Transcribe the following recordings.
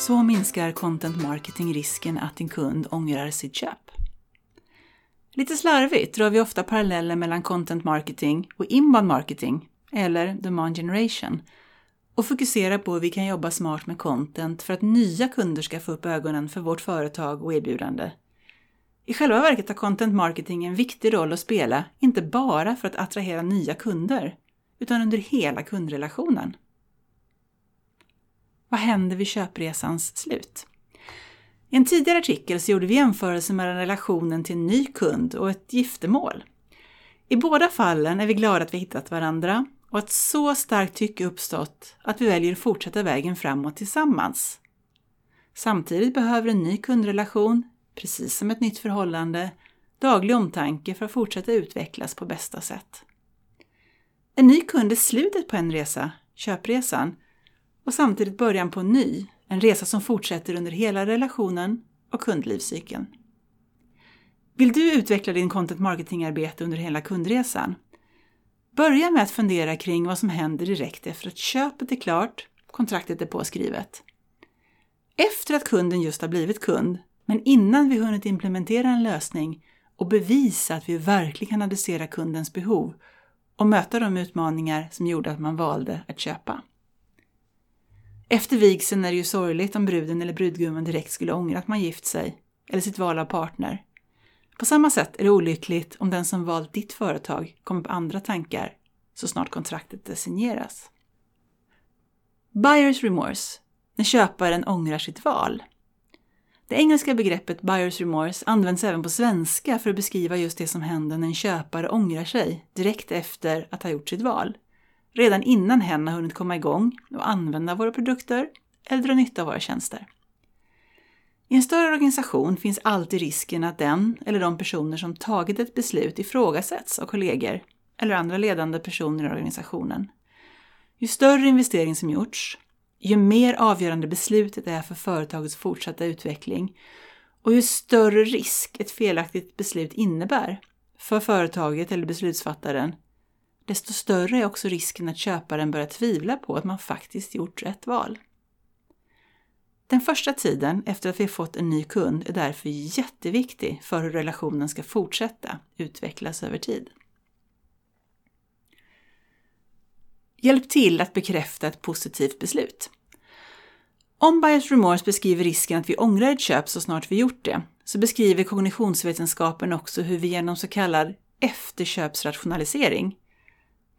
Så minskar content marketing risken att din kund ångrar sitt köp. Lite slarvigt drar vi ofta paralleller mellan content marketing och inbound marketing, eller demand generation, och fokuserar på hur vi kan jobba smart med content för att nya kunder ska få upp ögonen för vårt företag och erbjudande. I själva verket har content marketing en viktig roll att spela, inte bara för att attrahera nya kunder, utan under hela kundrelationen. Vad händer vid köpresans slut? I en tidigare artikel så gjorde vi jämförelse mellan relationen till en ny kund och ett giftermål. I båda fallen är vi glada att vi hittat varandra och att så starkt tycke uppstått att vi väljer att fortsätta vägen framåt tillsammans. Samtidigt behöver en ny kundrelation, precis som ett nytt förhållande, daglig omtanke för att fortsätta utvecklas på bästa sätt. En ny kund är slutet på en resa, köpresan, och samtidigt början på en ny, en resa som fortsätter under hela relationen och kundlivscykeln. Vill du utveckla din content marketing-arbete under hela kundresan? Börja med att fundera kring vad som händer direkt efter att köpet är klart, kontraktet är påskrivet. Efter att kunden just har blivit kund, men innan vi hunnit implementera en lösning och bevisa att vi verkligen kan adressera kundens behov och möta de utmaningar som gjorde att man valde att köpa. Efter vigseln är det ju sorgligt om bruden eller brudgummen direkt skulle ångra att man gift sig eller sitt val av partner. På samma sätt är det olyckligt om den som valt ditt företag kommer på andra tankar så snart kontraktet designeras. Buyers remorse, när köparen ångrar sitt val. Det engelska begreppet buyers remorse används även på svenska för att beskriva just det som händer när en köpare ångrar sig direkt efter att ha gjort sitt val redan innan hen har hunnit komma igång och använda våra produkter eller dra nytta av våra tjänster. I en större organisation finns alltid risken att den eller de personer som tagit ett beslut ifrågasätts av kollegor eller andra ledande personer i organisationen. Ju större investering som gjorts, ju mer avgörande beslutet är för företagets fortsatta utveckling och ju större risk ett felaktigt beslut innebär för företaget eller beslutsfattaren desto större är också risken att köparen börjar tvivla på att man faktiskt gjort rätt val. Den första tiden efter att vi fått en ny kund är därför jätteviktig för hur relationen ska fortsätta utvecklas över tid. Hjälp till att bekräfta ett positivt beslut. Om bias remorse beskriver risken att vi ångrar ett köp så snart vi gjort det, så beskriver kognitionsvetenskapen också hur vi genom så kallad efterköpsrationalisering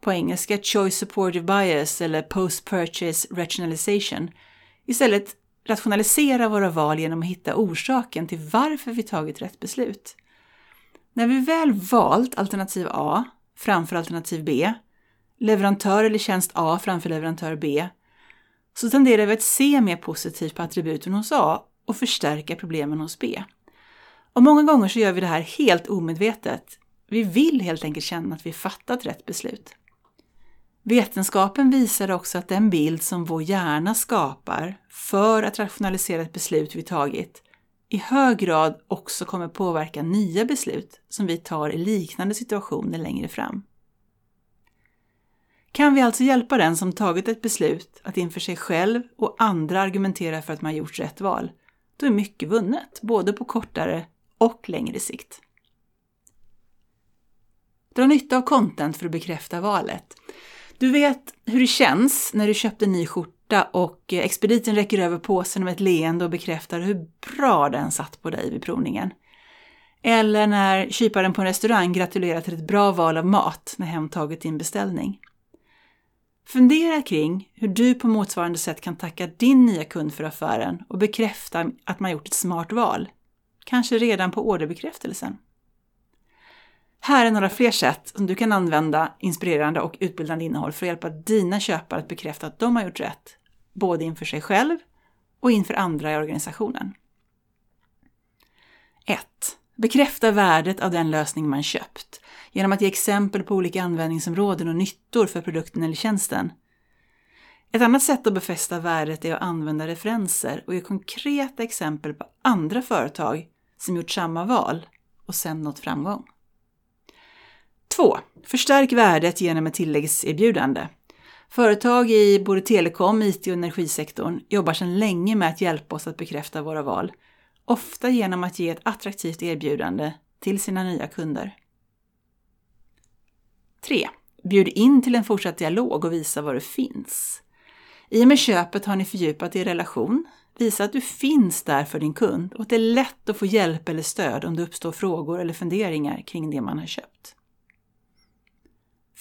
på engelska Choice Supportive Bias eller Post Purchase Rationalization, istället rationalisera våra val genom att hitta orsaken till varför vi tagit rätt beslut. När vi väl valt alternativ A framför alternativ B, leverantör eller tjänst A framför leverantör B, så tenderar vi att se mer positivt på attributen hos A och förstärka problemen hos B. Och många gånger så gör vi det här helt omedvetet. Vi vill helt enkelt känna att vi fattat rätt beslut. Vetenskapen visar också att den bild som vår hjärna skapar för att rationalisera ett beslut vi tagit i hög grad också kommer påverka nya beslut som vi tar i liknande situationer längre fram. Kan vi alltså hjälpa den som tagit ett beslut att inför sig själv och andra argumentera för att man gjort rätt val, då är mycket vunnet, både på kortare och längre sikt. Dra nytta av content för att bekräfta valet. Du vet hur det känns när du köpte en ny skjorta och expediten räcker över påsen med ett leende och bekräftar hur bra den satt på dig vid provningen. Eller när kyparen på en restaurang gratulerar till ett bra val av mat när hem tagit din beställning. Fundera kring hur du på motsvarande sätt kan tacka din nya kund för affären och bekräfta att man gjort ett smart val. Kanske redan på orderbekräftelsen. Här är några fler sätt som du kan använda inspirerande och utbildande innehåll för att hjälpa dina köpare att bekräfta att de har gjort rätt, både inför sig själv och inför andra i organisationen. 1. Bekräfta värdet av den lösning man köpt genom att ge exempel på olika användningsområden och nyttor för produkten eller tjänsten. Ett annat sätt att befästa värdet är att använda referenser och ge konkreta exempel på andra företag som gjort samma val och sen nått framgång. 2. Förstärk värdet genom ett tilläggserbjudande. Företag i både telekom, IT och energisektorn jobbar sedan länge med att hjälpa oss att bekräfta våra val, ofta genom att ge ett attraktivt erbjudande till sina nya kunder. 3. Bjud in till en fortsatt dialog och visa var du finns. I och med köpet har ni fördjupat er relation, Visa att du finns där för din kund och att det är lätt att få hjälp eller stöd om det uppstår frågor eller funderingar kring det man har köpt.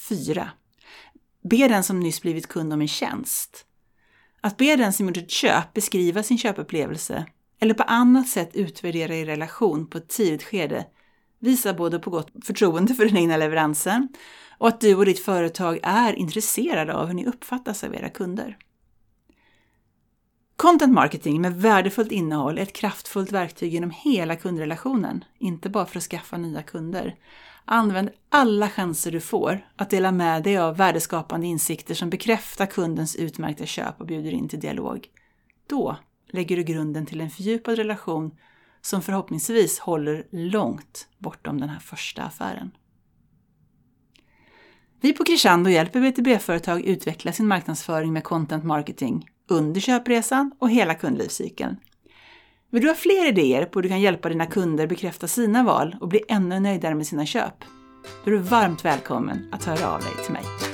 4. Be den som nyss blivit kund om en tjänst. Att be den som gjort ett köp beskriva sin köpupplevelse eller på annat sätt utvärdera er relation på ett tidigt skede visar både på gott förtroende för den egna leveransen och att du och ditt företag är intresserade av hur ni uppfattas av era kunder. Content marketing med värdefullt innehåll är ett kraftfullt verktyg genom hela kundrelationen, inte bara för att skaffa nya kunder. Använd alla chanser du får att dela med dig av värdeskapande insikter som bekräftar kundens utmärkta köp och bjuder in till dialog. Då lägger du grunden till en fördjupad relation som förhoppningsvis håller långt bortom den här första affären. Vi på Crescendo hjälper BTB-företag utveckla sin marknadsföring med content marketing under köpresan och hela kundlivscykeln. Vill du ha fler idéer på hur du kan hjälpa dina kunder bekräfta sina val och bli ännu nöjdare med sina köp? Då är du varmt välkommen att höra av dig till mig.